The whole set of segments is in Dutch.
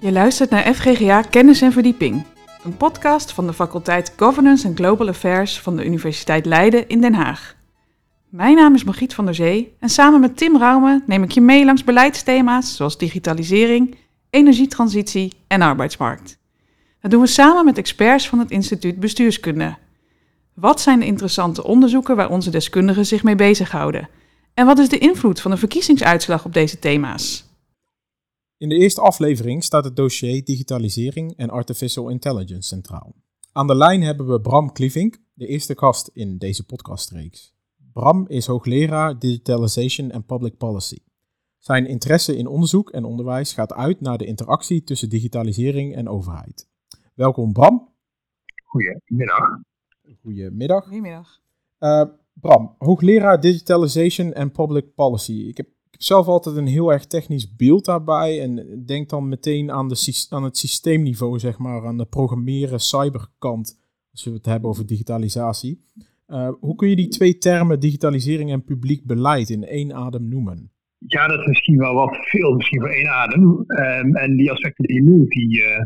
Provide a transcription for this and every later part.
Je luistert naar FGGA Kennis en Verdieping, een podcast van de faculteit Governance and Global Affairs van de Universiteit Leiden in Den Haag. Mijn naam is Margriet van der Zee en samen met Tim Raume neem ik je mee langs beleidsthema's zoals digitalisering, energietransitie en arbeidsmarkt. Dat doen we samen met experts van het instituut Bestuurskunde. Wat zijn de interessante onderzoeken waar onze deskundigen zich mee bezighouden? En wat is de invloed van de verkiezingsuitslag op deze thema's? In de eerste aflevering staat het dossier Digitalisering en Artificial Intelligence centraal. Aan de lijn hebben we Bram Klievink, de eerste gast in deze podcastreeks. Bram is hoogleraar Digitalization and Public Policy. Zijn interesse in onderzoek en onderwijs gaat uit naar de interactie tussen digitalisering en overheid. Welkom Bram. Goedemiddag. Goedemiddag. Goedemiddag. Uh, Bram, hoogleraar Digitalization and Public Policy. Ik heb ik heb zelf altijd een heel erg technisch beeld daarbij en denk dan meteen aan, de, aan het systeemniveau, zeg maar, aan de programmeren cyberkant, als we het hebben over digitalisatie. Uh, hoe kun je die twee termen, digitalisering en publiek beleid, in één adem noemen? Ja, dat is misschien wel wat veel, misschien voor één adem. Um, en die aspecten die je noemt, die, uh,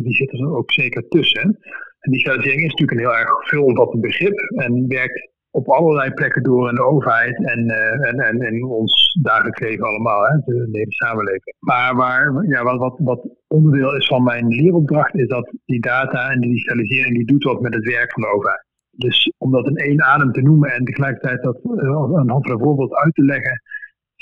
die zitten er ook zeker tussen. En digitalisering is natuurlijk een heel erg veelomvattend begrip en werkt op allerlei plekken door in de overheid en, uh, en, en in ons dagelijks leven allemaal, hè, de, hele samenleving. Maar waar, ja, wat, wat, onderdeel is van mijn leeropdracht is dat die data en de digitalisering die doet wat met het werk van de overheid. Dus om dat in één adem te noemen en tegelijkertijd dat uh, aan hand een voorbeeld uit te leggen,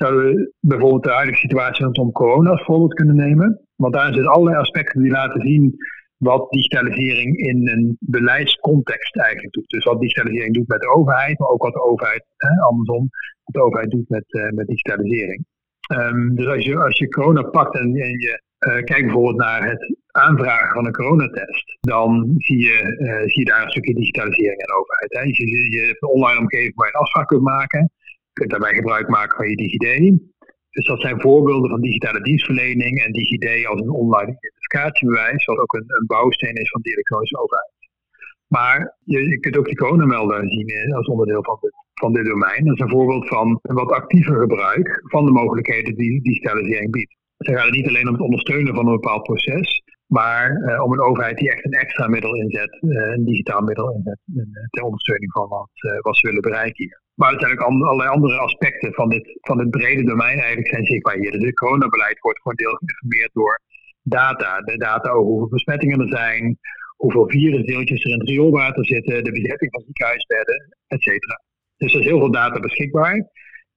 zouden we bijvoorbeeld de huidige situatie rondom corona als voorbeeld kunnen nemen. Want daar zitten allerlei aspecten die laten zien wat digitalisering in een beleidscontext eigenlijk doet. Dus wat digitalisering doet met de overheid, maar ook wat de overheid, hè, andersom, wat de overheid doet met, uh, met digitalisering. Um, dus als je, als je corona pakt en, en je uh, kijkt bijvoorbeeld naar het aanvragen van een coronatest, dan zie je, uh, zie je daar een stukje digitalisering in de overheid. Hè. Je, je hebt een online omgeving waar je een afspraak kunt maken. Kunt daarbij gebruik maken van je DigiD. Dus dat zijn voorbeelden van digitale dienstverlening en DigiD als een online identificatiebewijs, wat ook een, een bouwsteen is van de elektronische overheid. Maar je, je kunt ook die coronamelder zien eh, als onderdeel van dit, van dit domein. Dat is een voorbeeld van een wat actiever gebruik van de mogelijkheden die digitalisering biedt. Ze gaat het niet alleen om het ondersteunen van een bepaald proces, maar uh, om een overheid die echt een extra middel inzet, uh, een digitaal middel inzet, ter ondersteuning van wat, wat ze willen bereiken hier. Maar ook allerlei andere aspecten van dit, van dit brede domein eigenlijk zijn zichtbaar hier. Dus het coronabeleid wordt voor een deel geïnformeerd door data. De data over hoeveel besmettingen er zijn, hoeveel virusdeeltjes er in het rioolwater zitten, de bezetting van ziekenhuisbedden, et cetera. Dus er is heel veel data beschikbaar.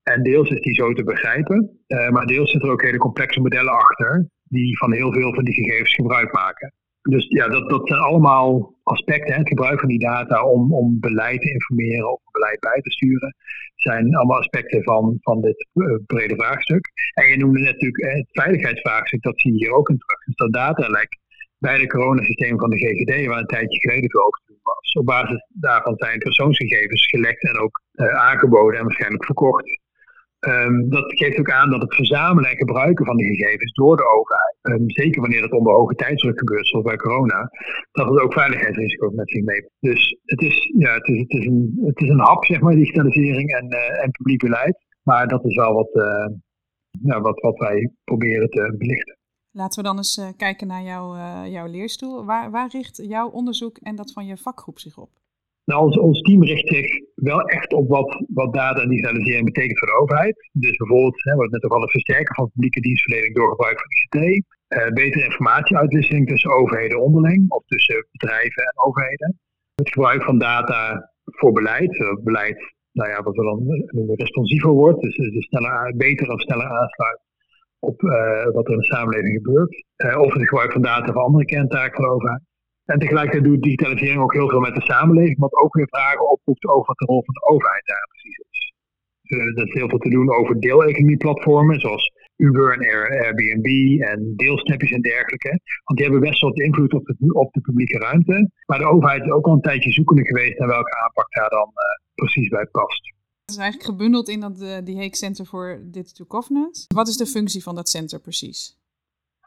En deels is die zo te begrijpen, uh, maar deels zitten er ook hele complexe modellen achter, die van heel veel van die gegevens gebruik maken. Dus ja, dat, dat zijn allemaal aspecten, hè, het gebruik van die data om, om beleid te informeren of beleid bij te sturen, zijn allemaal aspecten van, van dit uh, brede vraagstuk. En je noemde natuurlijk het veiligheidsvraagstuk, dat zie je hier ook in terug. Dus dat datalek bij de coronasysteem van de GGD, waar een tijdje geleden doen was. Op basis daarvan zijn persoonsgegevens gelekt en ook uh, aangeboden en waarschijnlijk verkocht Um, dat geeft ook aan dat het verzamelen en gebruiken van die gegevens door de overheid, um, zeker wanneer het onder hoge tijdsdruk gebeurt, zoals bij corona, dat het ook veiligheidsrisico's met zich meebrengt. Dus het is, ja, het, is, het, is een, het is een hap, zeg maar, digitalisering en, uh, en publiek beleid. Maar dat is wel wat, uh, ja, wat, wij proberen te belichten. Laten we dan eens uh, kijken naar jouw, jouw leerstoel. Waar, waar richt jouw onderzoek en dat van je vakgroep zich op? Nou, ons, team richt zich wel echt op wat, wat data en digitalisering betekent voor de overheid. Dus bijvoorbeeld, hè, wat net ook al het versterken van publieke dienstverlening door gebruik van ICT. Uh, betere informatieuitwisseling tussen overheden onderling of tussen bedrijven en overheden. Het gebruik van data voor beleid, zodat beleid, nou ja, wat er dan responsiever wordt, dus, dus sneller, beter of sneller aansluit op uh, wat er in de samenleving gebeurt. Of het gebruik van data voor andere kerntaken van overheid. En tegelijkertijd doet digitalisering ook heel veel met de samenleving, wat ook weer vragen oproept over wat de rol van de overheid daar precies is. Dus, uh, er is heel veel te doen over deeleconomieplatformen, zoals Uber en Airbnb en deelsnapjes en dergelijke. Want die hebben best wel wat invloed op de, op de publieke ruimte. Maar de overheid is ook al een tijdje zoekende geweest naar welke aanpak daar dan uh, precies bij past. Het is eigenlijk gebundeld in dat, uh, die Hague Center for Digital Governance. Wat is de functie van dat center precies?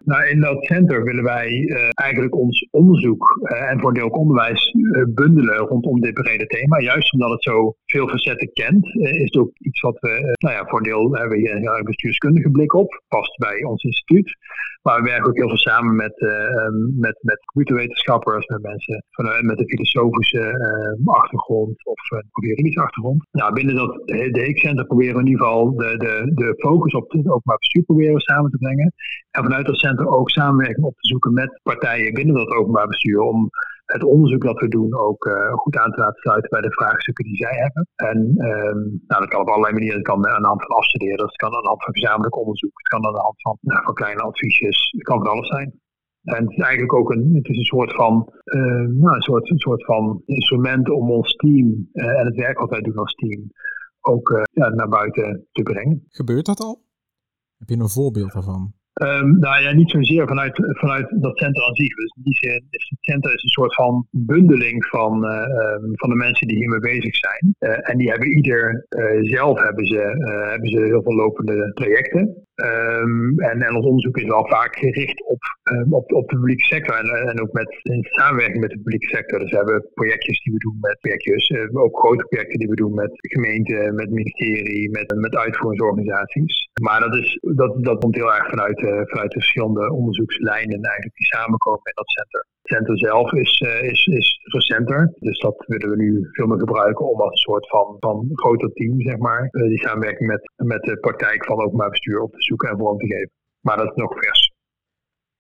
Nou, in dat center willen wij uh, eigenlijk ons onderzoek uh, en voor een deel ook onderwijs uh, bundelen rondom dit brede thema. Juist omdat het zo veel facetten kent, is het ook iets wat we, nou ja, voor hebben we hier een bestuurskundige blik op, past bij ons instituut. Maar we werken ook heel veel samen met, um, met, met computerwetenschappers, met mensen van, met een filosofische ehm, achtergrond of een juridische achtergrond. Nou, binnen dat de Heek Center proberen we in ieder geval de, de, de focus op het openbaar bestuur proberen samen te brengen. En vanuit dat center ook samenwerking op te zoeken met partijen binnen dat openbaar bestuur om het onderzoek dat we doen ook uh, goed aan te laten sluiten bij de vraagstukken die zij hebben. En um, nou, dat kan op allerlei manieren. Het kan aan de hand van afstuderen, het kan aan de hand van gezamenlijk onderzoek, het kan aan de hand van, nou, kleine adviesjes, het kan van alles zijn. En het is eigenlijk ook een, het is een soort van, uh, nou, een soort, een soort van instrument om ons team uh, en het werk wat wij doen als team ook ja, naar buiten te brengen. Gebeurt dat al? Heb je een voorbeeld daarvan? Um, nou ja, niet zozeer vanuit, vanuit dat centrum aan zich. Dus in die zin is het centrum is een soort van bundeling van, uh, um, van de mensen die hiermee bezig zijn. Uh, en die hebben ieder uh, zelf hebben ze, hebben ze heel veel lopende trajecten. Um, en, ons onderzoek is wel vaak gericht op, um, op, op de publieke sector en, en ook met, in samenwerking met de publieke sector. Dus we hebben projectjes die we doen met projectjes, uh, ook grote projecten die we doen met gemeenten, met ministerie, met, met uitvoeringsorganisaties. Maar dat, is, dat, dat komt heel erg vanuit, uh, vanuit de verschillende onderzoekslijnen eigenlijk die samenkomen in dat center. Center zelf is, uh, is, is recenter, dus dat willen we nu veel meer gebruiken om als een soort van, van groter team, zeg maar, die samenwerking met, met de praktijk van openbaar bestuur op te zoeken en vorm te geven. Maar dat is nog vers.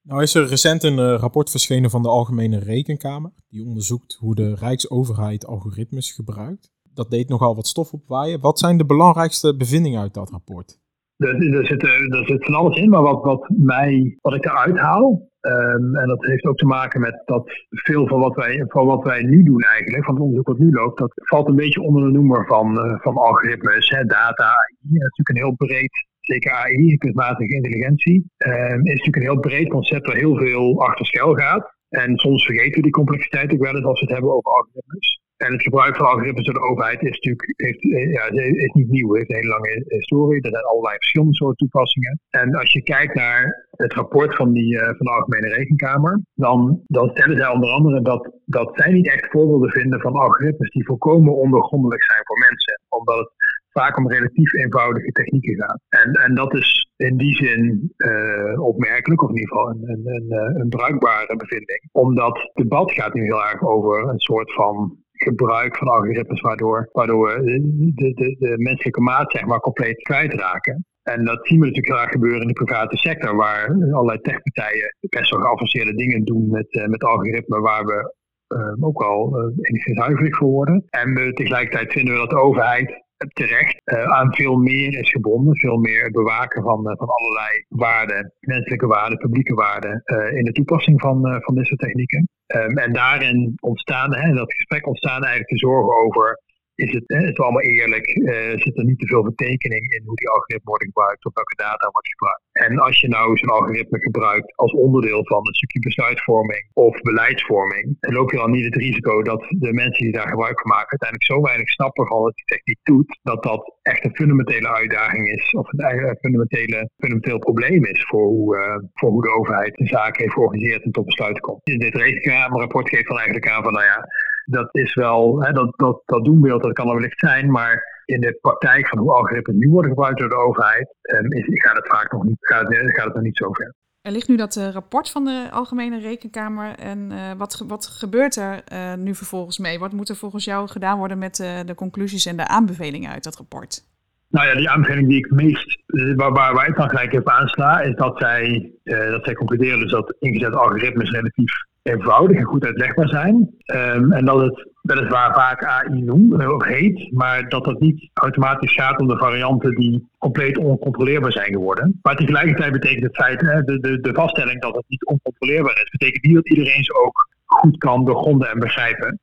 Nou is er recent een uh, rapport verschenen van de Algemene Rekenkamer. Die onderzoekt hoe de Rijksoverheid algoritmes gebruikt. Dat deed nogal wat stof opwaaien. Wat zijn de belangrijkste bevindingen uit dat rapport? Er, er, zit, er zit van alles in, maar wat, wat, mij, wat ik eruit haal, um, en dat heeft ook te maken met dat veel van wat wij, van wat wij nu doen eigenlijk, van het onderzoek wat nu loopt, dat valt een beetje onder de noemer van, uh, van algoritmes, data, AI. Dat is natuurlijk een heel breed zeker AI, kunstmatige intelligentie, uh, is natuurlijk een heel breed concept waar heel veel achter schuil gaat. En soms vergeten we die complexiteit ook wel eens als we het hebben over algoritmes. En het gebruik van algoritmes door de overheid is natuurlijk heeft, eh, ja, is niet nieuw. Het heeft een hele lange historie. Er zijn allerlei verschillende soorten toepassingen. En als je kijkt naar het rapport van, die, uh, van de Algemene Rekenkamer, dan, dan stellen zij onder andere dat, dat zij niet echt voorbeelden vinden van algoritmes die volkomen ondergrondelijk zijn voor mensen. Omdat het vaak om relatief eenvoudige technieken gaat. En, en dat is in die zin uh, opmerkelijk, of in ieder geval een, een, eh, een bruikbare bevinding. Omdat het debat gaat nu heel erg over een soort van gebruik van algoritmes waardoor, waardoor we de, de, de menselijke maat zeg maar, compleet kwijtraken. En dat zien we natuurlijk heel erg gebeuren in de private sector, waar allerlei techpartijen best wel geavanceerde dingen doen met, uh, met algoritmen waar we uh, ook uh, enigszins huiverig voor worden. En tegelijkertijd vinden we dat de overheid terecht uh, aan veel meer is gebonden. Veel meer bewaken van, uh, van allerlei waarden, menselijke waarden, publieke waarden uh, in de toepassing van, van deze technieken. Um, en daarin ontstaan, hè, dat gesprek ontstaan eigenlijk de zorgen over is het, is allemaal eerlijk? Uh, zit er niet te veel vertekening in hoe die algoritme worden gebruikt, of welke data wordt gebruikt? En als je nou zo'n algoritme gebruikt als onderdeel van een stukje besluitvorming of beleidsvorming, loop je dan niet het risico dat de mensen die daar gebruik van maken uiteindelijk zo weinig snappen van wat die techniek doet, dat dat echt een fundamentele uitdaging is, of een fundamentele, fundamenteel probleem is voor hoe, uh, voor hoe de overheid de zaak heeft georganiseerd en tot besluiten komt. Dit rekenkamerrapport geeft dan eigenlijk aan van, nou ja, dat is wel, hè, dat, dat, dat doenbeeld, dat kan er wellicht zijn, maar in de praktijk van hoe algoritmes nu worden gebruikt door de overheid, um, is, gaat het vaak nog niet, gaat het, gaat het nog niet zo ver. Er ligt nu dat uh, rapport van de Algemene Rekenkamer. En uh, wat, wat gebeurt er uh, nu vervolgens mee? Wat moet er volgens jou gedaan worden met de conclusies en de aanbevelingen uit dat rapport? Nou ja, die aanbeveling die ik meest, waar, waar, waar ik dan gelijk even aansla, is dat zij, dat zij concluderen dus dat ingezette algoritmes relatief eenvoudig en goed uitlegbaar zijn. Um, en dat het weliswaar vaak AI noemt, of heet, maar dat dat niet automatisch gaat om de varianten die compleet oncontroleerbaar zijn geworden. Maar tegelijkertijd betekent het feit, de, de, de vaststelling dat het niet oncontroleerbaar is, betekent niet dat iedereen ze ook goed kan doorgronden en begrijpen.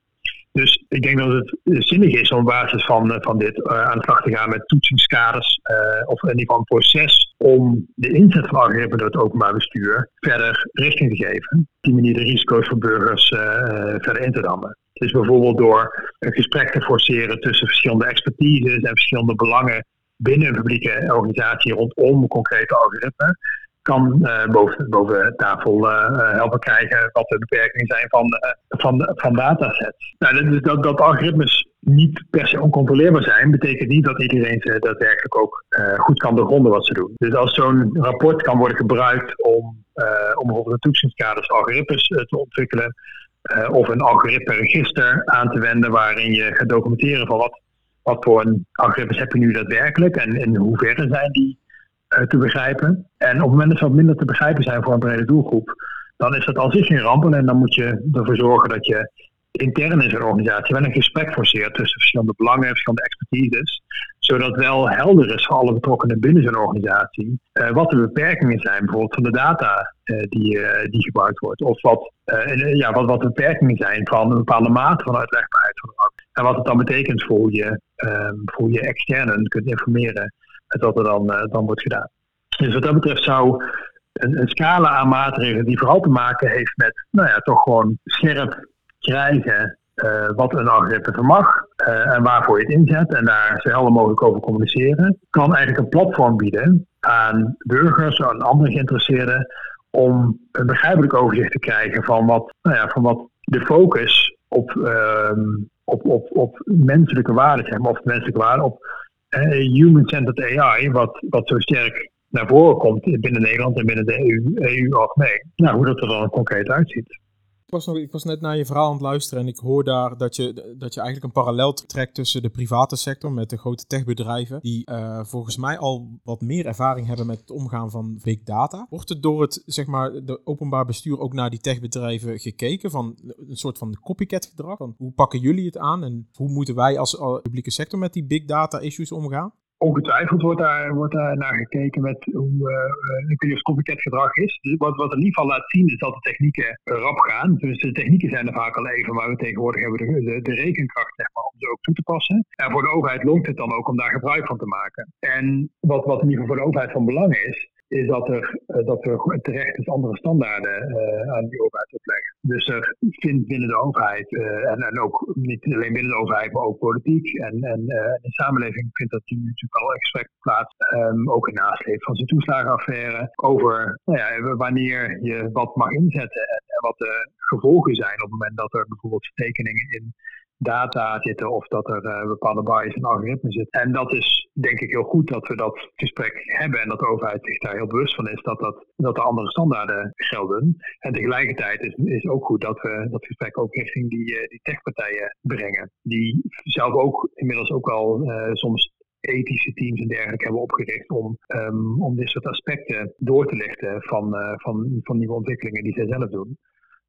Dus ik denk dat het zinnig is om op basis van, eh, van dit uh, aan de slag te gaan met toetsingskaders of in ieder geval een proces om de inzet van algoritmen door het openbaar bestuur verder richting te geven. Op die manier de risico's voor burgers verder in te dammen. Dus bijvoorbeeld door een gesprek te forceren tussen verschillende expertises en verschillende belangen binnen een publieke organisatie rondom concrete algoritmen. Kan boven, boven tafel helpen krijgen wat de beperkingen zijn van, van, van datasets. Nou, dat, dat, dat algoritmes niet per se oncontroleerbaar zijn, betekent niet dat iedereen ze daadwerkelijk ook goed kan doorgronden wat ze doen. Dus als zo'n rapport kan worden gebruikt om, om bijvoorbeeld toetsingskaders algoritmes te ontwikkelen, of een algoritme-register aan te wenden waarin je gaat documenteren van wat wat voor een algoritmes heb je nu daadwerkelijk en in hoeverre zijn die te begrijpen. En op het moment dat ze wat minder te begrijpen zijn voor een brede doelgroep, dan is dat al zich geen ramp. En dan moet je ervoor zorgen dat je intern in zo'n organisatie wel een gesprek forceert tussen verschillende belangen en verschillende expertises. Zodat wel helder is voor alle betrokkenen binnen zo'n organisatie uh, wat de beperkingen zijn, bijvoorbeeld van de data uh, die, die gebruikt wordt. Of wat, ja, wat, wat de beperkingen zijn van een bepaalde mate van uitlegbaarheid van En wat het dan betekent voor je, um, voor je externen kunt informeren wat er dan, dan wordt gedaan. Dus wat dat betreft zou een, een scala aan maatregelen die vooral te maken heeft met, nou ja, toch gewoon scherp krijgen uh, wat een algoritme vermag uh, en waarvoor je het inzet en daar zo helder mogelijk over communiceren, kan eigenlijk een platform bieden aan burgers en andere geïnteresseerden om een begrijpelijk overzicht te krijgen van wat, nou ja, van wat de focus op, uh, op, op, op menselijke waarden, zeg maar, of menselijke waarden, op human-centered AI, wat, wat zo sterk naar voren komt binnen Nederland en binnen de EU, EU algemeen. Nou, hoe dat er dan concreet uitziet ik was net naar je verhaal aan het luisteren en ik hoor daar dat je, dat je eigenlijk een parallel trekt tussen de private sector met de grote techbedrijven, die uh, volgens mij al wat meer ervaring hebben met het omgaan van big data. Wordt er door het zeg maar, de openbaar bestuur ook naar die techbedrijven gekeken van een soort van copycat gedrag? Hoe pakken jullie het aan en hoe moeten wij als publieke sector met die big data issues omgaan? Ongetwijfeld wordt daar, wordt daar naar gekeken met hoe uh, ik weet copycat gedrag is. Dus wat, wat in ieder geval laat zien is dat de technieken rap gaan. Dus de technieken zijn er vaak al even, maar we tegenwoordig hebben de, de, de rekenkracht zeg maar, om ze ook toe te passen. En voor de overheid longt het dan ook om daar gebruik van te maken. En wat, wat in ieder geval voor de overheid van belang is, is dat er, uh, dat er terecht is andere standaarden uh, aan die overheid opleggen. Dus er vindt binnen de overheid, uh, en, ook niet alleen binnen de overheid, maar ook politiek en, en in de samenleving vindt dat nu natuurlijk al gesprek plaats, um, ook in nasleep van zijn toeslagenaffaire, over nou ja, wanneer je wat mag inzetten en, en wat de gevolgen zijn op het moment dat er bijvoorbeeld tekeningen in data zitten of dat er uh, bepaalde bias in algoritme zit. En dat is denk ik heel goed dat we dat gesprek hebben en dat de overheid zich daar heel bewust van is dat, dat, dat er andere standaarden gelden. En tegelijkertijd is, is ook goed dat we dat gesprek ook richting die, uh, die techpartijen brengen. Die zelf ook inmiddels ook wel uh, soms ethische teams en dergelijke hebben opgericht om, um, om dit soort aspecten door te lichten van, van, van nieuwe ontwikkelingen die zij zelf doen.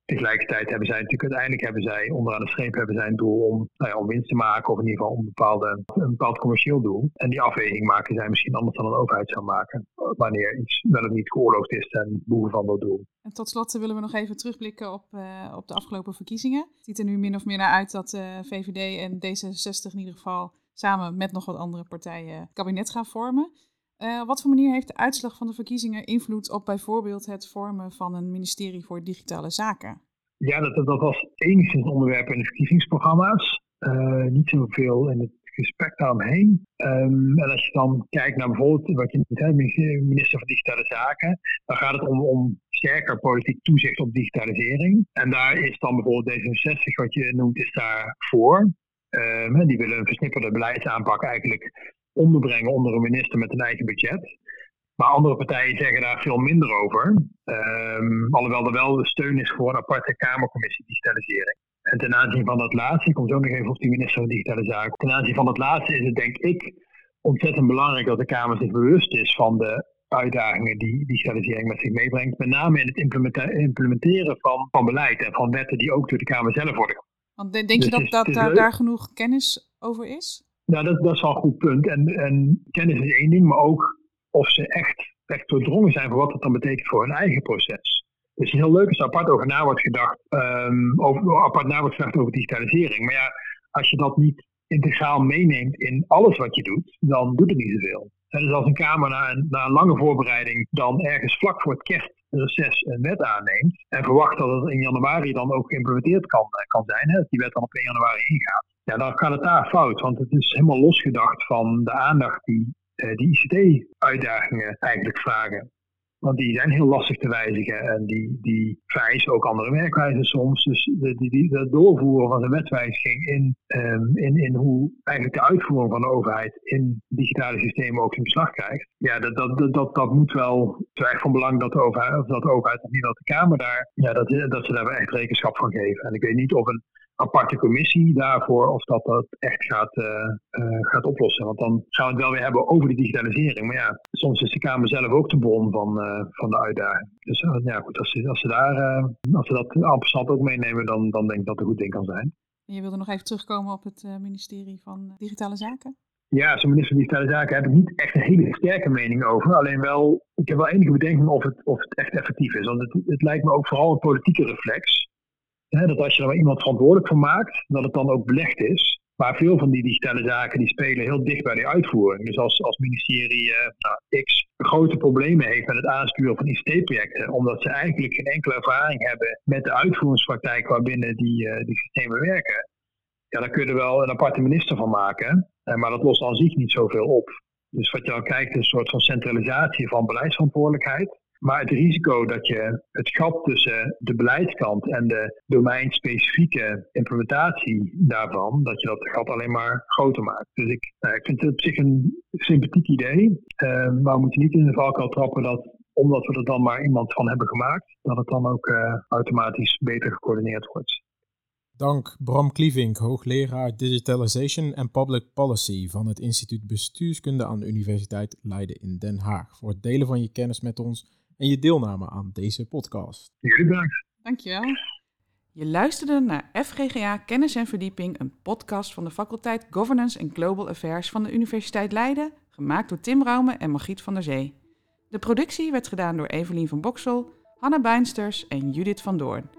Tegelijkertijd hebben zij natuurlijk uiteindelijk hebben zij onderaan de streep hebben zij een doel om, nou ja, om winst te maken of in ieder geval om een, een bepaald commercieel doel. En die afweging maken zij misschien anders dan een overheid zou maken. Wanneer iets wel of niet geoorloofd is ten behoeve van dat doel. En tot slot willen we nog even terugblikken op, uh, op de afgelopen verkiezingen. Het ziet er nu min of meer naar uit dat eh, VVD en D66 in ieder geval samen met nog wat andere partijen kabinet gaan vormen. Op wat voor manier heeft de uitslag van de verkiezingen invloed op bijvoorbeeld het vormen van een ministerie voor digitale zaken? Ja, dat, dat was enigszins onderwerp in de verkiezingsprogramma's. Uh, niet zoveel in het gesprek daaromheen. Um, en als je dan kijkt naar bijvoorbeeld wat je zei, minister van Digitale Zaken, dan gaat het om, om sterker politiek toezicht op digitalisering. En daar is dan bijvoorbeeld D66, wat je noemt, is daar voor. Um, die willen een versnipperde beleidsaanpak eigenlijk onderbrengen onder een minister met een eigen budget. Maar andere partijen zeggen daar veel minder over. Um, alhoewel er wel steun is voor een aparte Kamercommissie digitalisering. En ten aanzien van dat laatste, ik kom zo nog even op die minister van Digitale Zaken. Ten aanzien van dat laatste is het denk ik ontzettend belangrijk dat de Kamer zich bewust is van de uitdagingen die digitalisering met zich meebrengt. Met name in het implementeren van, van beleid en van wetten die ook door de Kamer zelf worden. Want denk je dus dat, dat daar genoeg kennis over is? Nou, dat, dat is wel een goed punt. En, en kennis is één ding, maar ook of ze echt, echt doordrongen zijn voor wat het dan betekent voor hun eigen proces. Dus is heel leuk er apart over na wordt gedacht, um, over, apart na wordt gedacht over digitalisering. Maar ja, als je dat niet integraal meeneemt in alles wat je doet, dan doet het niet zoveel. En dus als een Kamer na een, na een lange voorbereiding dan ergens vlak voor het kerstreces een wet aanneemt en verwacht dat het in januari dan ook geïmplementeerd kan, eh, kan zijn, hè, dat die wet dan op 1 januari ingaat, ja, dan gaat het daar fout. Want het is helemaal losgedacht van de aandacht die uh, die ICT-uitdagingen eigenlijk vragen. Want die zijn heel lastig te wijzigen en die, die vereisen ook andere werkwijzen soms. Dus de, die, die, het doorvoeren van een wetwijziging in, um, in, in hoe eigenlijk de uitvoering van de overheid in digitale systemen ook zijn beslag krijgt. Ja, dat, dat, dat, dat, moet wel, het van belang dat de overheid, of dat de overheid of niet dat de Kamer daar, ja, dat, dat ze daar echt rekenschap van geven. En ik weet niet of een aparte commissie daarvoor of dat dat echt gaat, uh, uh, gaat oplossen. Want dan gaan we het wel weer hebben over de digitalisering. Maar ja, soms is de Kamer zelf ook de bron van, uh, van de uitdaging. Dus ja, goed, als ze, als ze, daar, als ze dat ampersand ook meenemen, dan, dan denk ik dat het een goed ding kan zijn. Je wilde nog even terugkomen op het ministerie van Digitale Zaken? Ja, als minister van Digitale Zaken heb ik niet echt een hele sterke mening over. Alleen wel, ik heb wel enige bedenking of het, of het echt effectief is. Want het, het lijkt me ook vooral een politieke reflex dat als je er iemand verantwoordelijk voor maakt, dat het dan ook belegd is. Maar veel van die digitale zaken die spelen heel dicht bij de uitvoering. Dus als, als ministerie uh, nou, X grote problemen heeft met het aansturen van ICT-projecten, omdat ze eigenlijk geen enkele ervaring hebben met de uitvoeringspraktijk waarbinnen die, uh, die systemen werken, ja, dan kun je er wel een aparte minister van maken. Maar dat lost aan zich niet zoveel op. Dus wat je dan kijkt is een soort van centralisatie van beleidsverantwoordelijkheid. Maar het risico dat je het gat tussen de beleidskant en de domeinspecifieke implementatie daarvan, dat je dat gat alleen maar groter maakt. Dus ik, nou, ik vind het op zich een sympathiek idee. Uh, maar we moeten niet in de valkuil trappen dat omdat we er dan maar iemand van hebben gemaakt, dat het dan ook uh, automatisch beter gecoördineerd wordt. Dank Bram Klievink, hoogleraar Digitalization and Public Policy van het Instituut Bestuurskunde aan de Universiteit Leiden in Den Haag, voor het delen van je kennis met ons en je deelname aan deze podcast. Jullie bedankt. Dankjewel. Je luisterde naar FGGA Kennis en Verdieping, een podcast van de faculteit Governance and Global Affairs van de Universiteit Leiden, gemaakt door Tim Raume en Margriet van der Zee. De productie werd gedaan door Evelien van Boksel, Hanna Bijnsters en Judith van Doorn.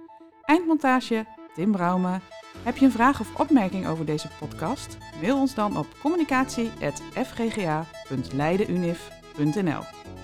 Eindmontage Tim Raume. Heb je een vraag of opmerking over deze podcast? Mail ons dan op communicatie.fgga.leidenunif.nl